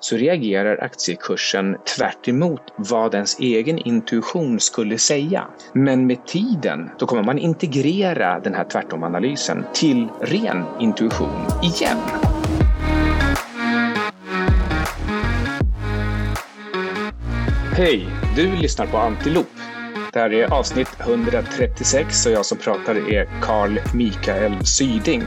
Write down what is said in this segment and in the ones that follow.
så reagerar aktiekursen tvärt vad ens egen intuition skulle säga. Men med tiden, då kommer man integrera den här tvärtomanalysen till ren intuition igen. Hej! Du lyssnar på Antilop. Det här är avsnitt 136 och jag som pratar är Carl Mikael Syding.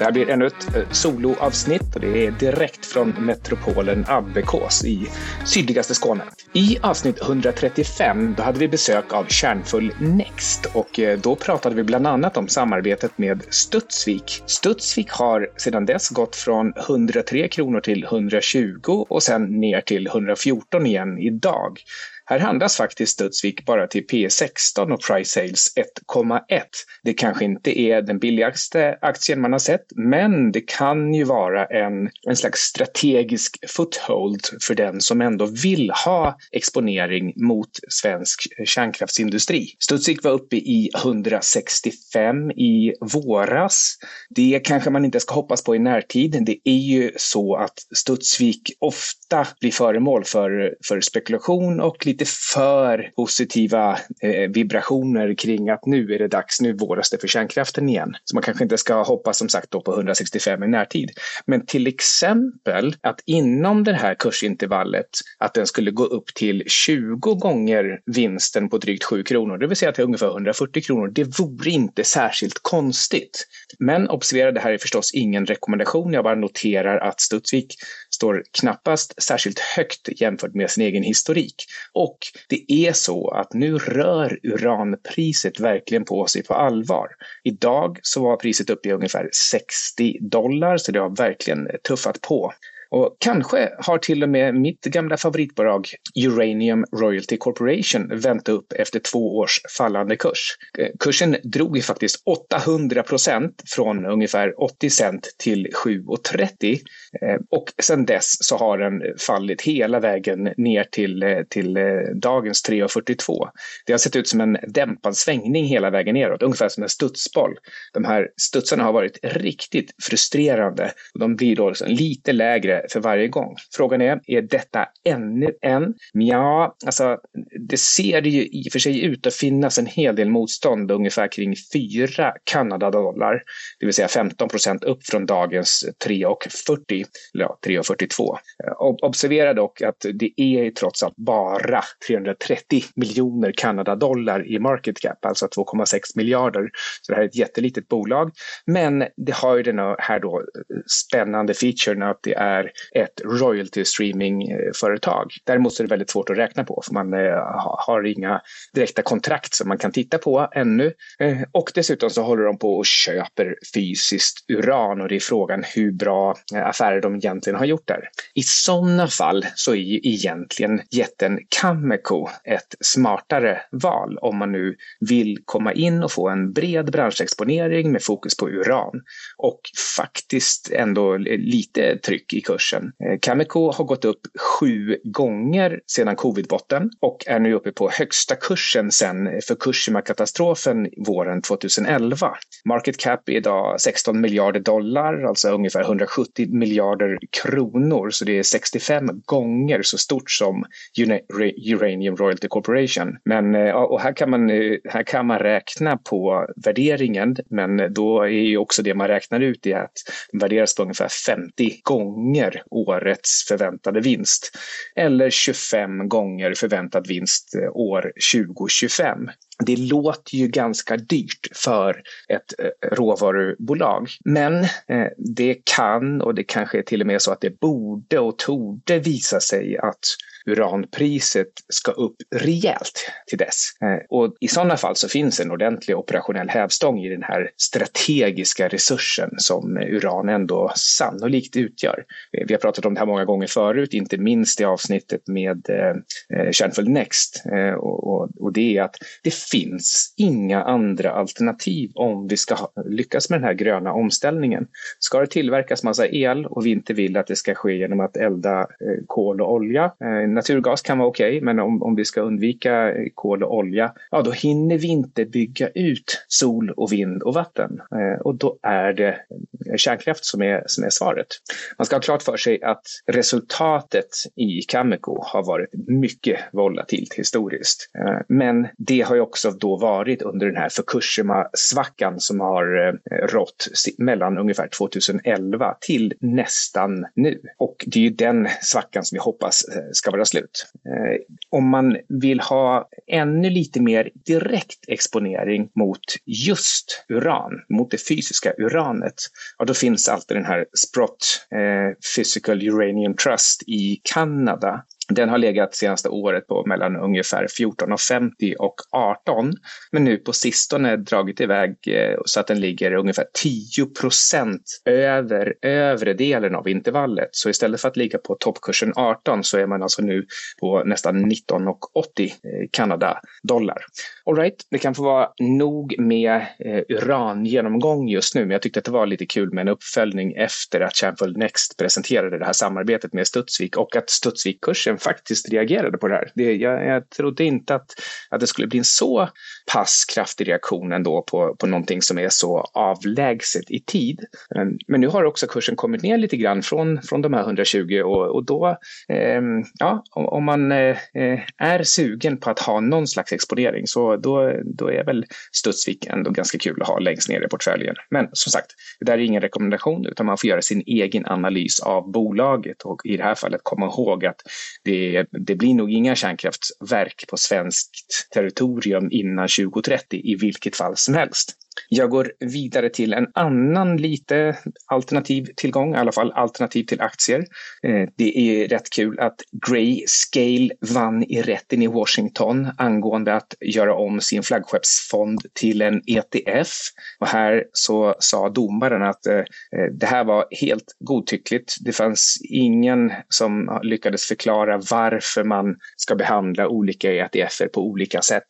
Det här blir ännu ett eh, soloavsnitt och det är direkt från metropolen Abbekås i sydligaste Skåne. I avsnitt 135 då hade vi besök av Kärnfull Next och eh, då pratade vi bland annat om samarbetet med Studsvik. Studsvik har sedan dess gått från 103 kronor till 120 och sen ner till 114 igen idag. Här handlas faktiskt Studsvik bara till P16 och price sales 1,1. Det kanske inte är den billigaste aktien man har sett, men det kan ju vara en, en slags strategisk foothold för den som ändå vill ha exponering mot svensk kärnkraftsindustri. Studsvik var uppe i 165 i våras. Det kanske man inte ska hoppas på i närtid. Det är ju så att Studsvik ofta blir föremål för, för spekulation och lite lite för positiva eh, vibrationer kring att nu är det dags, nu våras det för kärnkraften igen. Så man kanske inte ska hoppas som sagt då på 165 i närtid. Men till exempel att inom det här kursintervallet att den skulle gå upp till 20 gånger vinsten på drygt 7 kronor, det vill säga till ungefär 140 kronor. Det vore inte särskilt konstigt. Men observera, det här är förstås ingen rekommendation. Jag bara noterar att Studsvik står knappast särskilt högt jämfört med sin egen historik. Och det är så att nu rör uranpriset verkligen på sig på allvar. Idag så var priset uppe i ungefär 60 dollar, så det har verkligen tuffat på. Och kanske har till och med mitt gamla favoritbolag Uranium Royalty Corporation vänt upp efter två års fallande kurs. Eh, kursen drog ju faktiskt 800 procent från ungefär 80 cent till 7,30 eh, och sedan dess så har den fallit hela vägen ner till, eh, till dagens 3,42. Det har sett ut som en dämpad svängning hela vägen neråt, ungefär som en studsboll. De här studsarna har varit riktigt frustrerande. De blir då liksom lite lägre för varje gång. Frågan är, är detta ännu en? Ja, alltså det ser ju i och för sig ut att finnas en hel del motstånd ungefär kring 4 Kanadadollar, det vill säga 15 procent upp från dagens 3,40, eller ja, 3,42. Observera dock att det är trots allt bara 330 miljoner Kanadadollar i market cap, alltså 2,6 miljarder. Så det här är ett jättelitet bolag. Men det har ju den här då spännande featuren att det är ett royalty streaming-företag. Eh, Däremot är det väldigt svårt att räkna på för man eh, har inga direkta kontrakt som man kan titta på ännu. Eh, och dessutom så håller de på och köper fysiskt uran och det är frågan hur bra affärer de egentligen har gjort där. I sådana fall så är ju egentligen jätten Cameco ett smartare val om man nu vill komma in och få en bred branschexponering med fokus på uran och faktiskt ändå lite tryck i kursen börsen. Eh, Cameco har gått upp sju gånger sedan covidbotten och är nu uppe på högsta kursen sedan Fukushima-katastrofen våren 2011. Market cap är idag 16 miljarder dollar, alltså ungefär 170 miljarder kronor, så det är 65 gånger så stort som Uranium Royalty Corporation. Men eh, och här kan man, eh, här kan man räkna på värderingen, men då är ju också det man räknar ut är att värderas på ungefär 50 gånger gånger årets förväntade vinst eller 25 gånger förväntad vinst eh, år 2025. Det låter ju ganska dyrt för ett eh, råvarubolag, men eh, det kan och det kanske är till och med så att det borde och torde visa sig att uranpriset ska upp rejält till dess. Eh, och i sådana fall så finns en ordentlig operationell hävstång i den här strategiska resursen som uran ändå sannolikt utgör. Eh, vi har pratat om det här många gånger förut, inte minst i avsnittet med eh, Kärnfull Next. Och, det är att det finns inga andra alternativ om vi ska lyckas med den här gröna omställningen. Ska det tillverkas massa el och vi inte vill att det ska ske genom att elda kol och olja, naturgas kan vara okej, okay, men om, om vi ska undvika kol och olja, ja då hinner vi inte bygga ut sol och vind och vatten. Eh, och då är det kärnkraft som är, som är svaret. Man ska ha klart för sig att resultatet i Cameco har varit mycket volatilt historiskt. Eh, men det har ju också då varit under den här Fukushima-svackan som har eh, rått mellan ungefär 2011 till nästan nu. Och det är ju den svackan som vi hoppas eh, ska vara slut. Eh, om man vill ha ännu lite mer direkt exponering mot just uran, mot det fysiska uranet, ja, då finns alltid den här Sprott eh, Physical Uranium Trust i Kanada den har legat senaste året på mellan ungefär 14,50 och 18. Men nu på sistone dragit iväg eh, så att den ligger ungefär 10 procent över övre delen av intervallet. Så istället för att ligga på toppkursen 18 så är man alltså nu på nästan 19,80 eh, Kanada-dollar. Alright, det kan få vara nog med eh, urangenomgång just nu, men jag tyckte att det var lite kul med en uppföljning efter att Champion Next presenterade det här samarbetet med Studsvik och att Studsvik-kursen faktiskt reagerade på det här. Det, jag, jag trodde inte att, att det skulle bli en så pass kraftig reaktion ändå på, på någonting som är så avlägset i tid. Men nu har också kursen kommit ner lite grann från, från de här 120 och, och då, eh, ja, om man eh, är sugen på att ha någon slags exponering så då, då är väl Studsvik ändå ganska kul att ha längst ner i portföljen. Men som sagt, det där är ingen rekommendation utan man får göra sin egen analys av bolaget och i det här fallet komma ihåg att det, det blir nog inga kärnkraftverk på svenskt territorium innan 2030 i vilket fall som helst. Jag går vidare till en annan lite alternativ tillgång, i alla fall alternativ till aktier. Eh, det är rätt kul att Grayscale vann i rätten i Washington angående att göra om sin flaggskeppsfond till en ETF. Och här så sa domaren att eh, eh, det här var helt godtyckligt. Det fanns ingen som lyckades förklara varför man ska behandla olika ETFer på olika sätt.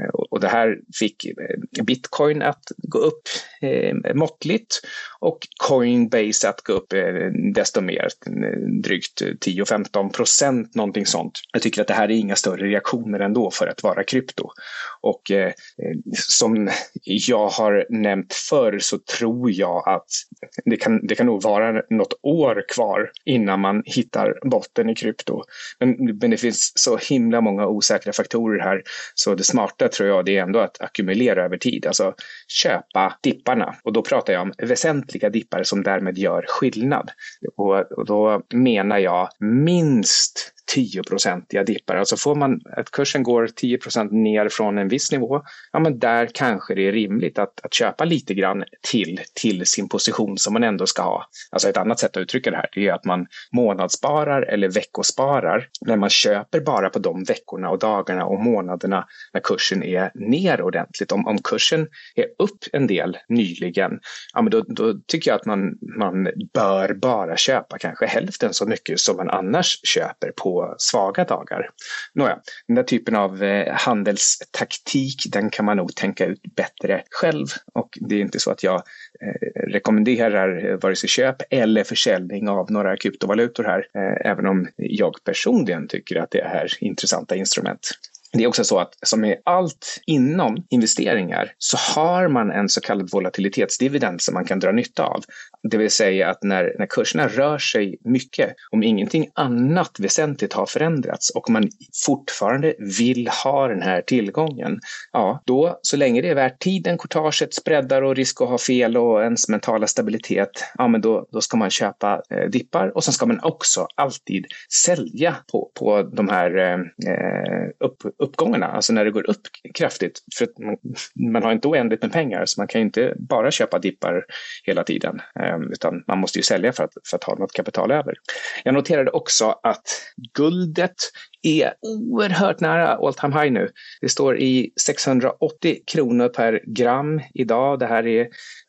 Eh, och det här fick eh, bitcoin att gå upp eh, måttligt och Coinbase att gå upp eh, desto mer, drygt 10-15 procent, någonting sånt. Jag tycker att det här är inga större reaktioner ändå för att vara krypto. Och eh, som jag har nämnt förr så tror jag att det kan, det kan nog vara något år kvar innan man hittar botten i krypto. Men, men det finns så himla många osäkra faktorer här så det smarta tror jag det är ändå att ackumulera över tid, alltså köpa dipparna. Och då pratar jag om väsentliga dippar som därmed gör skillnad. Och, och då menar jag minst 10-procentiga dippar. Alltså får man att kursen går 10% ner från en viss nivå, ja men där kanske det är rimligt att, att köpa lite grann till, till sin position som man ändå ska ha. Alltså ett annat sätt att uttrycka det här det är att man månadssparar eller veckosparar när man köper bara på de veckorna och dagarna och månaderna när kursen är ner ordentligt. Om, om kursen är upp en del nyligen, ja men då, då tycker jag att man, man bör bara köpa kanske hälften så mycket som man annars köper på svaga dagar. Nåja, den där typen av eh, handelstaktik, den kan man nog tänka ut bättre själv. Och det är inte så att jag eh, rekommenderar eh, vare sig köp eller försäljning av några kryptovalutor här, även om jag personligen tycker att det är intressanta instrument. Det är också så att som med allt inom investeringar så har man en så kallad volatilitetsdividend som man kan dra nytta av. Det vill säga att när, när kurserna rör sig mycket, om ingenting annat väsentligt har förändrats och man fortfarande vill ha den här tillgången, ja, då så länge det är värt tiden, courtaget, spreadar och risk att ha fel och ens mentala stabilitet, ja, men då, då ska man köpa eh, dippar och sen ska man också alltid sälja på, på de här eh, eh upp, uppgångarna, alltså när det går upp kraftigt. För man, man har inte oändligt med pengar, så man kan inte bara köpa dippar hela tiden. Eh, utan man måste ju sälja för att, för att ha något kapital över. Jag noterade också att guldet är oerhört nära all time high nu. Det står i 680 kronor per gram idag. Det här är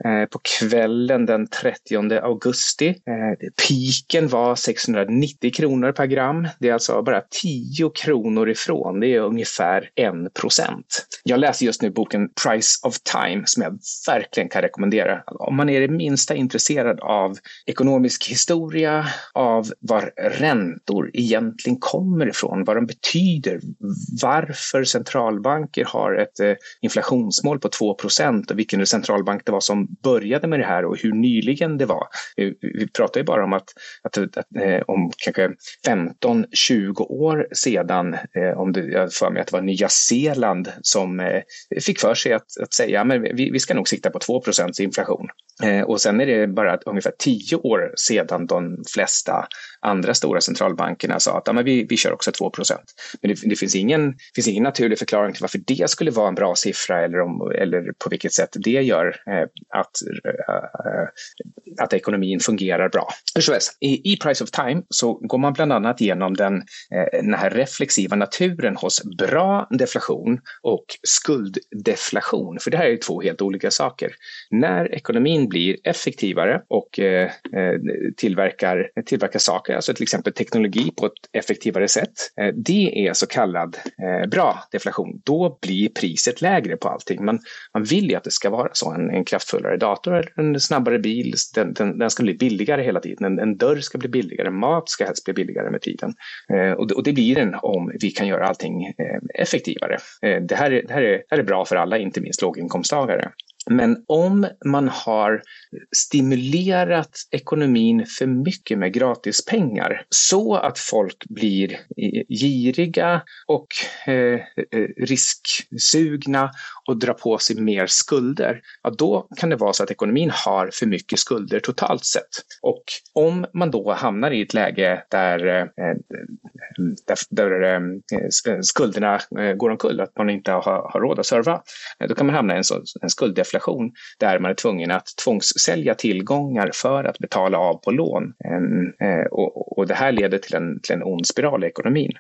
eh, på kvällen den 30 augusti. Eh, piken var 690 kronor per gram. Det är alltså bara 10 kronor ifrån. Det är ungefär 1 procent. Jag läser just nu boken Price of Time som jag verkligen kan rekommendera. Om man är det minsta intresserad av ekonomisk historia, av var räntor egentligen kommer ifrån, vad de betyder, varför centralbanker har ett eh, inflationsmål på 2 och vilken centralbank det var som började med det här och hur nyligen det var. Vi pratar ju bara om att, att, att eh, om kanske 15-20 år sedan, eh, om det, jag för mig att det var Nya Zeeland som fick för sig att, att säga men vi, vi ska nog sikta på 2% inflation. Och sen är det bara ungefär 10 år sedan de flesta andra stora centralbankerna sa att ja, men vi, vi kör också 2% Men det, det, finns, ingen, finns ingen naturlig förklaring till varför det skulle vara en bra siffra eller, om, eller på vilket sätt det gör eh, att, eh, att ekonomin fungerar bra. I, I Price of Time så går man bland annat igenom den, eh, den här reflexiva naturen hos bra deflation och skulddeflation. För det här är två helt olika saker. När ekonomin blir effektivare och eh, eh tillverkar, tillverkar saker saker, alltså till exempel teknologi på ett effektivare sätt. Eh, det är så kallad eh, bra deflation. Då blir priset lägre på allting. Man, man vill ju att det ska vara så. En, en kraftfullare dator eller en snabbare bil, den, den, den ska bli billigare hela tiden. En, en, dörr ska bli billigare, mat ska helst bli billigare med tiden. Eh, och, det, och det blir den om vi kan göra allting effektivare. Det här, är, det, här är, det här är bra för alla, inte minst låginkomsttagare. Men om man har stimulerat ekonomin för mycket med gratispengar så att folk blir giriga och eh, eh risksugna och dra på sig mer skulder, ja, då kan det vara så att ekonomin har för mycket skulder totalt sett. Och om man då hamnar i ett läge där, eh, där, där eh, skulderna eh, går omkull, att man inte har, har råd att serva, då kan man hamna i en, så, en skulddeflation där man är tvungen att tvångssälja tillgångar för att betala av på lån. Ehm, och, och, det här leder till en, till en ond spiral i ekonomin.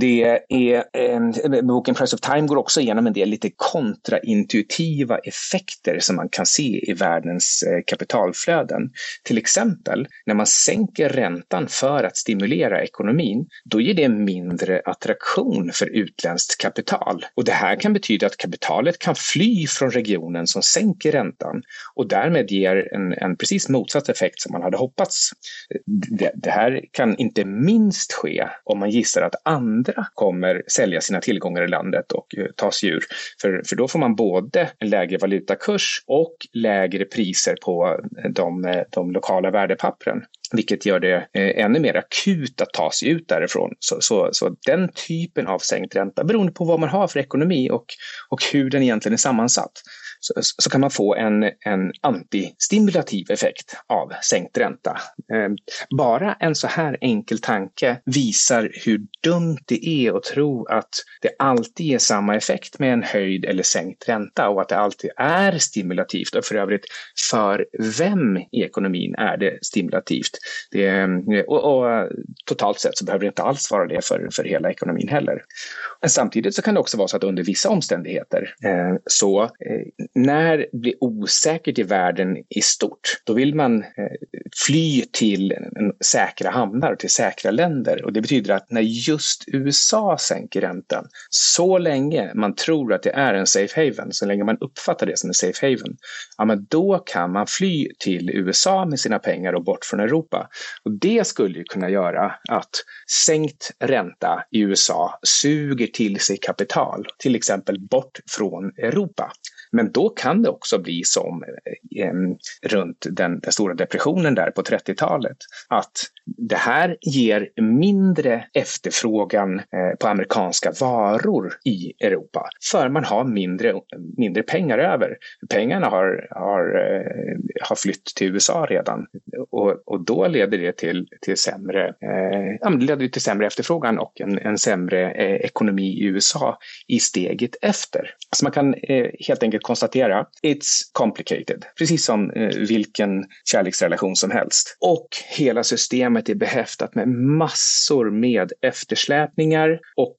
Det är, eh, boken Price of Time går också igenom en del lite kontraintuitiva effekter som man kan se i världens eh, kapitalflöden. Till exempel när man sänker räntan för att stimulera ekonomin, då ger det mindre attraktion för utländskt kapital. Och det här kan betyda att kapitalet kan fly från regionen som sänker räntan och därmed ger en, en precis motsatt effekt som man hade hoppats. Det, det här kan inte minst ske om man gissar att andra andra kommer sälja sina tillgångar i landet och eh, ta sig ur. För, för då får man både en lägre valutakurs och lägre priser på eh, de, eh, de lokala värdepappren vilket gör det ännu mer akut att ta sig ut därifrån. Så, så, så, den typen av sänkt ränta, beroende på vad man har för ekonomi och, och hur den egentligen är sammansatt, så, så kan man få en, en antistimulativ effekt av sänkt ränta. Ehm, bara en så här enkel tanke visar hur dumt det är att tro att det alltid ger samma effekt med en höjd eller sänkt ränta och att det alltid är stimulativt. Och för övrigt, för vem i ekonomin är det stimulativt? Det, ehm, och, och, totalt sett så behöver det inte alls vara det för, för hela ekonomin heller. Men samtidigt så kan det också vara så att under vissa omständigheter eh, så eh, när det blir osäkert i världen i stort, då vill man eh, fly till säkra hamnar och till säkra länder. Och det betyder att när just USA sänker räntan, så länge man tror att det är en safe haven, så länge man uppfattar det som en safe haven, ja men då kan man fly till USA med sina pengar och bort från Europa. Och det skulle ju kunna göra att sänkt ränta i USA suger till sig kapital, till exempel bort från Europa. Men då kan det också bli som eh, runt den, den, stora depressionen där på 30-talet. Att det här ger mindre efterfrågan eh, på amerikanska varor i Europa. För man har mindre, mindre pengar över. Pengarna har, har, eh, har flytt till USA redan. Och, och då leder det till, till, sämre, eh, ja, det leder till sämre efterfrågan och en, en sämre eh, ekonomi i USA i steget efter. Så man kan eh, helt enkelt konstatera it's complicated. Precis som eh, vilken kärleksrelation som helst. Och hela systemet är behäftat med massor med eftersläpningar och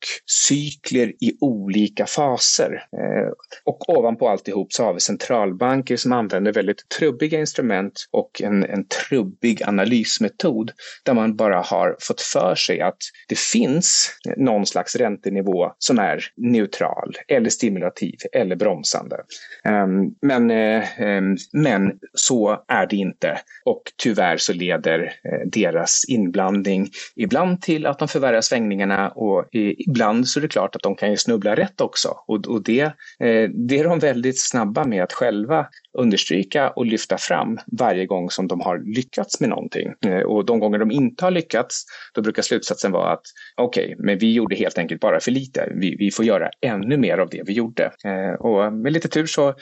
cykler i olika faser. Eh, och ovanpå alltihop så har vi centralbanker som använder väldigt trubbiga instrument och en, en trubbig analysmetod där man bara har fått för sig att det finns någon slags räntenivå som är neutral eller stimulativ eller bromsande. Ehm, men, ehm, men så är det inte och tyvärr så leder eh, deras inblandning ibland till att de förvärrar svängningarna och ibland så är det klart att de kan ju snubbla rätt också och, och det, eh, det är de väldigt snabba med att själva understryka och lyfta fram varje gång som de har lyckats med någonting. Eh, och de gånger de inte har lyckats, då brukar slutsatsen vara att okej, okay, men vi gjorde helt enkelt bara för lite. Vi, vi får göra ännu mer av det vi gjorde. Eh, och med lite tur så,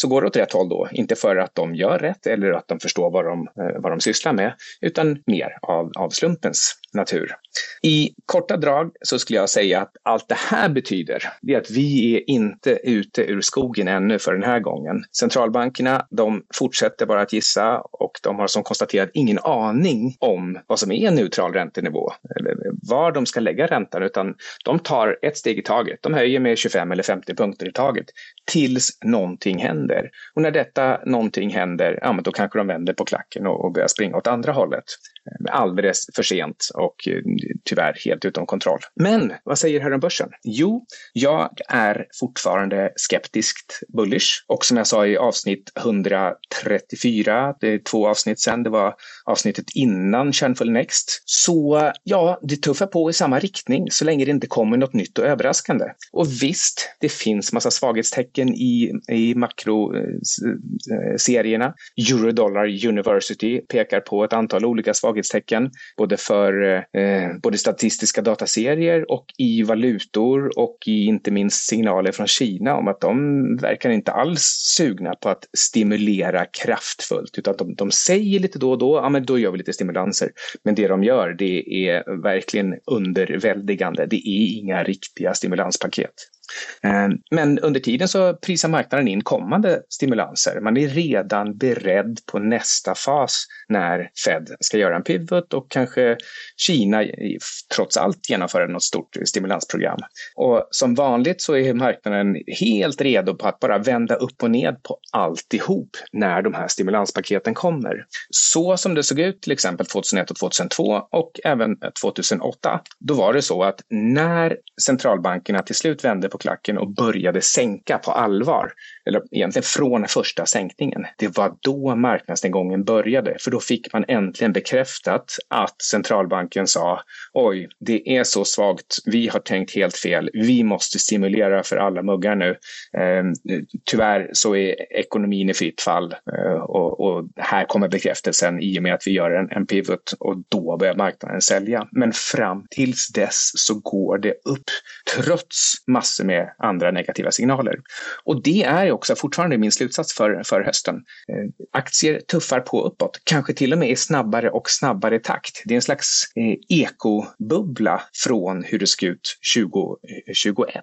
så går det åt rätt håll då. Inte för att de gör rätt eller att de förstår vad de, eh, vad de sysslar med, utan mer av, av slumpens natur. I korta drag så skulle jag säga att allt det här betyder det är att vi är inte ute ur skogen ännu för den här gången. Centralbankerna, de fortsätter bara att gissa och de har som konstaterat ingen aning om vad som är en neutral räntenivå eller var de ska lägga räntan, utan de tar ett steg i taget. De höjer med 25 eller 50 punkter i taget tills någonting händer. Och när detta någonting händer, ja, men då kanske de vänder på klacken och, och börjar springa åt andra hållet alldeles för sent och eh, tyvärr helt utom kontroll. Men vad säger herren börsen? Jo, jag är fortfarande skeptiskt bullish och som jag sa i avsnitt 134, det är två avsnitt sedan, det var avsnittet innan Kärnfull Next. Så ja, det tuffar på i samma riktning så länge det inte kommer något nytt och överraskande. Och visst, det finns massa svaghetstecken i, i makroserierna. Eh, eh, Eurodollar University pekar på ett antal olika svaghetstecken svaghetstecken både för eh, både statistiska dataserier och i valutor och i inte minst signaler från Kina om att de verkar inte alls sugna på att stimulera kraftfullt utan de, de säger lite då och då, ja men då gör vi lite stimulanser. Men det de gör det är verkligen underväldigande. Det är inga riktiga stimulanspaket. Eh, men under tiden så prisar marknaden in kommande stimulanser. Man är redan beredd på nästa fas när Fed ska göra en pivot och kanske Kina trots allt genomföra något stort stimulansprogram. Och som vanligt så är marknaden helt redo på att bara vända upp och ned på alltihop när de här stimulanspaketen kommer. Så som det såg ut till exempel 2001 och 2002 och även 2008. Då var det så att när centralbankerna till slut vände på klacken och började sänka på allvar, eller egentligen från första sänkningen, det var då marknadsnedgången började. För då fick man äntligen bekräftat att centralbanken sa oj, det är så svagt, vi har tänkt helt fel, vi måste stimulera för alla muggar nu. Eh, tyvärr så är ekonomin i fritt fall eh, och, och, här kommer bekräftelsen i och med att vi gör en, en pivot och då börjar marknaden sälja. Men fram tills dess så går det upp trots massor med andra negativa signaler. Och det är också fortfarande min slutsats för, för hösten. Eh, aktier tuffar på uppåt, kanske till och med i snabbare och snabbare takt. Det är en slags eh, ekobubbla från hur det såg ut 2021. Eh,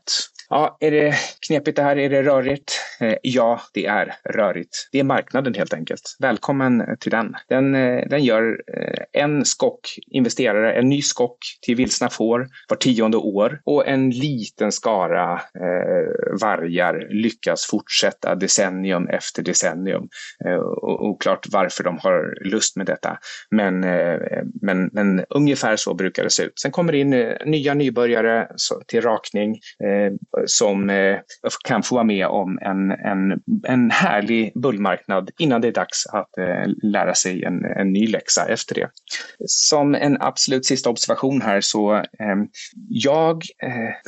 Ja, är det knepigt det här? Är det rörigt? Eh, ja, det är rörigt. Det är marknaden helt enkelt. Välkommen till den. Den, eh, den gör eh, en skock investerare, en ny skock till vilsna får var tionde år och en liten skara eh, vargar lyckas fortsätta decennium efter decennium. Eh, oklart varför de har lust med detta, men, eh, men, men ungefär så brukar det se ut. Sen kommer det in nya nybörjare till rakning som eh, kan få vara med om en, en, en härlig bullmarknad innan det är dags att eh, lära sig en, en ny läxa efter det. Som en absolut sista observation här så ehm, eh, jag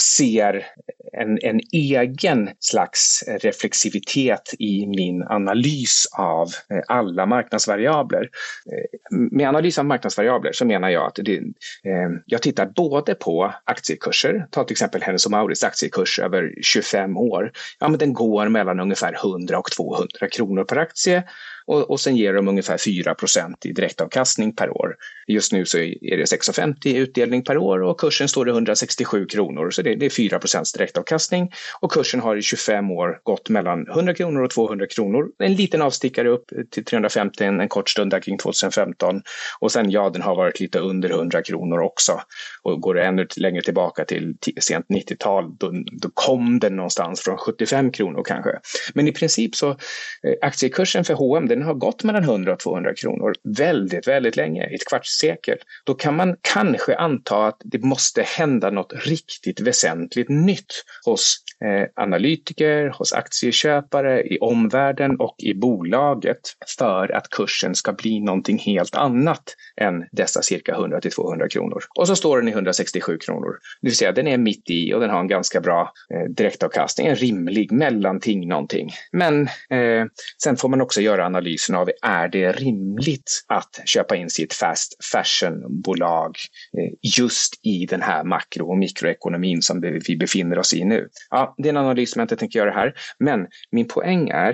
ser en, en egen slags reflexivitet i min analys av eh, alla marknadsvariabler. Eh, med analys av marknadsvariabler så menar jag att det, ehm, jag tittar både på aktiekurser, ta till exempel Hennes och Mauritz aktiekurs över 25 år, ja men den går mellan ungefär 100 och 200 kronor per aktie och, och sen ger de ungefär 4% i direktavkastning per år. Just nu så är det 6,50 i utdelning per år och kursen står i 167 kronor, så det, det är 4% direktavkastning och kursen har i 25 år gått mellan 100 kronor och 200 kronor. En liten avstickare upp till 350 en, en kort stund där kring 2015 och sen ja, den har varit lite under 100 kronor också. Och går det ännu längre tillbaka till sent 90-tal, då, då kom den någonstans från 75 kronor kanske. Men i princip så eh, aktiekursen för H&M den har gått mellan 100 och 200 kronor väldigt, väldigt länge, ett kvarts sekel. Då kan man kanske anta att det måste hända något riktigt väsentligt nytt hos eh, analytiker, hos aktieköpare, i omvärlden och i bolaget för att kursen ska bli någonting helt annat än dessa cirka 100 till 200 kronor. Och så står den i 167 kronor. Det vill säga den är mitt i och den har en ganska bra eh, direktavkastning, en rimlig mellanting någonting. Men eh, sen får man också göra analysen av är det rimligt att köpa in sitt fast fashion-bolag eh, just i den här makro och mikroekonomin som vi befinner oss i nu? Ja, det är en analys som jag inte tänker göra här, men min poäng är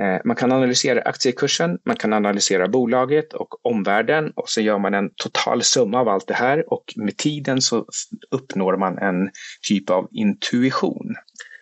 eh, man kan analysera aktiekursen, man kan analysera bolaget och omvärlden och så gör man en total summa av allt det här och med tiden så uppnår man en typ av intuition.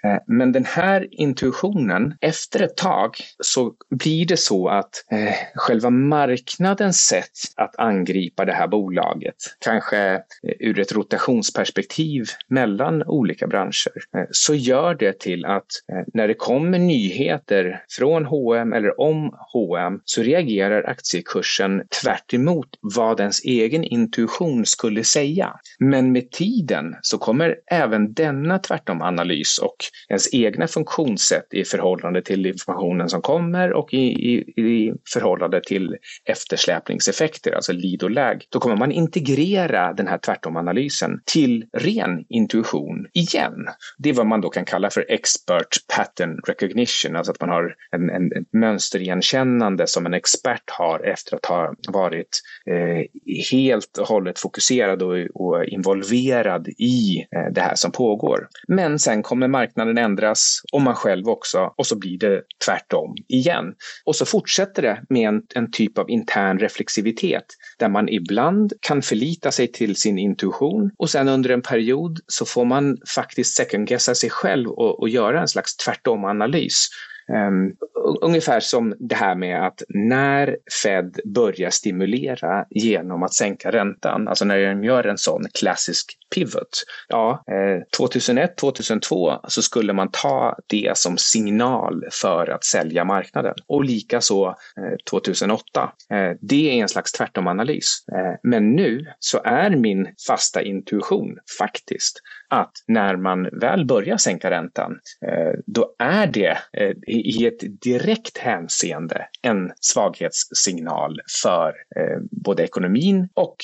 Eh, men den här intuitionen, efter ett tag så blir det så att eh, själva marknadens sätt att angripa det här bolaget, kanske eh, ur ett rotationsperspektiv mellan olika branscher, eh, så gör det till att eh, när det kommer nyheter från H&M eller om H&M så reagerar aktiekursen tvärt vad ens egen intuition skulle säga. Men med tiden så kommer även denna tvärtomanalys och ens egna funktionssätt i förhållande till informationen som kommer och i, i, i förhållande till eftersläpningseffekter, alltså lead och lag. Då kommer man integrera den här tvärtomanalysen till ren intuition igen. Det är vad man då kan kalla för expert pattern recognition, alltså att man har en, en, en mönsterigenkännande som en expert har efter att ha varit eh, helt och hållet fokuserad och, och involverad i eh, det här som pågår. Men sen kommer marknaden marknaden ändras och man själv också och så blir det tvärtom igen. Och så fortsätter det med en, en typ av intern reflexivitet där man ibland kan förlita sig till sin intuition och sen under en period så får man faktiskt second-guessa sig själv och, och göra en slags tvärtom-analys. Um, ungefär som det här med att när Fed börjar stimulera genom att sänka räntan, alltså när de gör en sån klassisk pivot. Ja, eh, 2001, 2002 så skulle man ta det som signal för att sälja marknaden och likaså eh, 2008. Eh, det är en slags tvärtomanalys. Eh, men nu så är min fasta intuition faktiskt att när man väl börjar sänka räntan, eh, då är det eh, i ett direkt hänseende en svaghetssignal för eh, både ekonomin och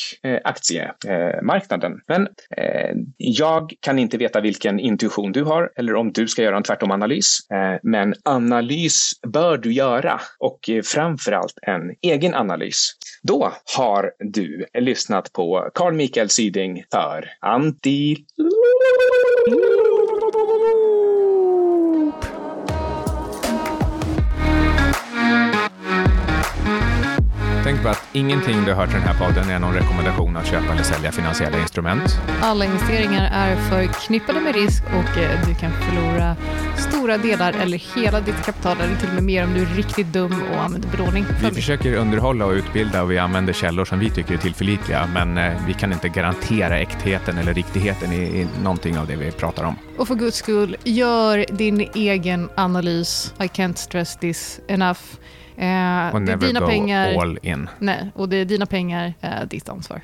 aktiemarknaden. Men jag kan inte veta vilken intuition du har eller om du ska göra en tvärtomanalys. Men analys bör du göra och framförallt en egen analys. Då har du lyssnat på Carl Mikael Syding för Anti Ooh. Tänk på att ingenting du hört i den här podden är någon rekommendation att köpa eller sälja finansiella instrument. Alla investeringar är förknippade med risk och eh, du kan förlora stora delar eller hela ditt kapital eller till och med mer om du är riktigt dum och använder belåning. Vi försöker underhålla och utbilda och vi använder källor som vi tycker är tillförlitliga men eh, vi kan inte garantera äktheten eller riktigheten i, i någonting av det vi pratar om. Och för guds skull, gör din egen analys. I can't stress this enough. Eh, och never dina go pengar, all in. Nej, och det är dina pengar, eh, ditt ansvar.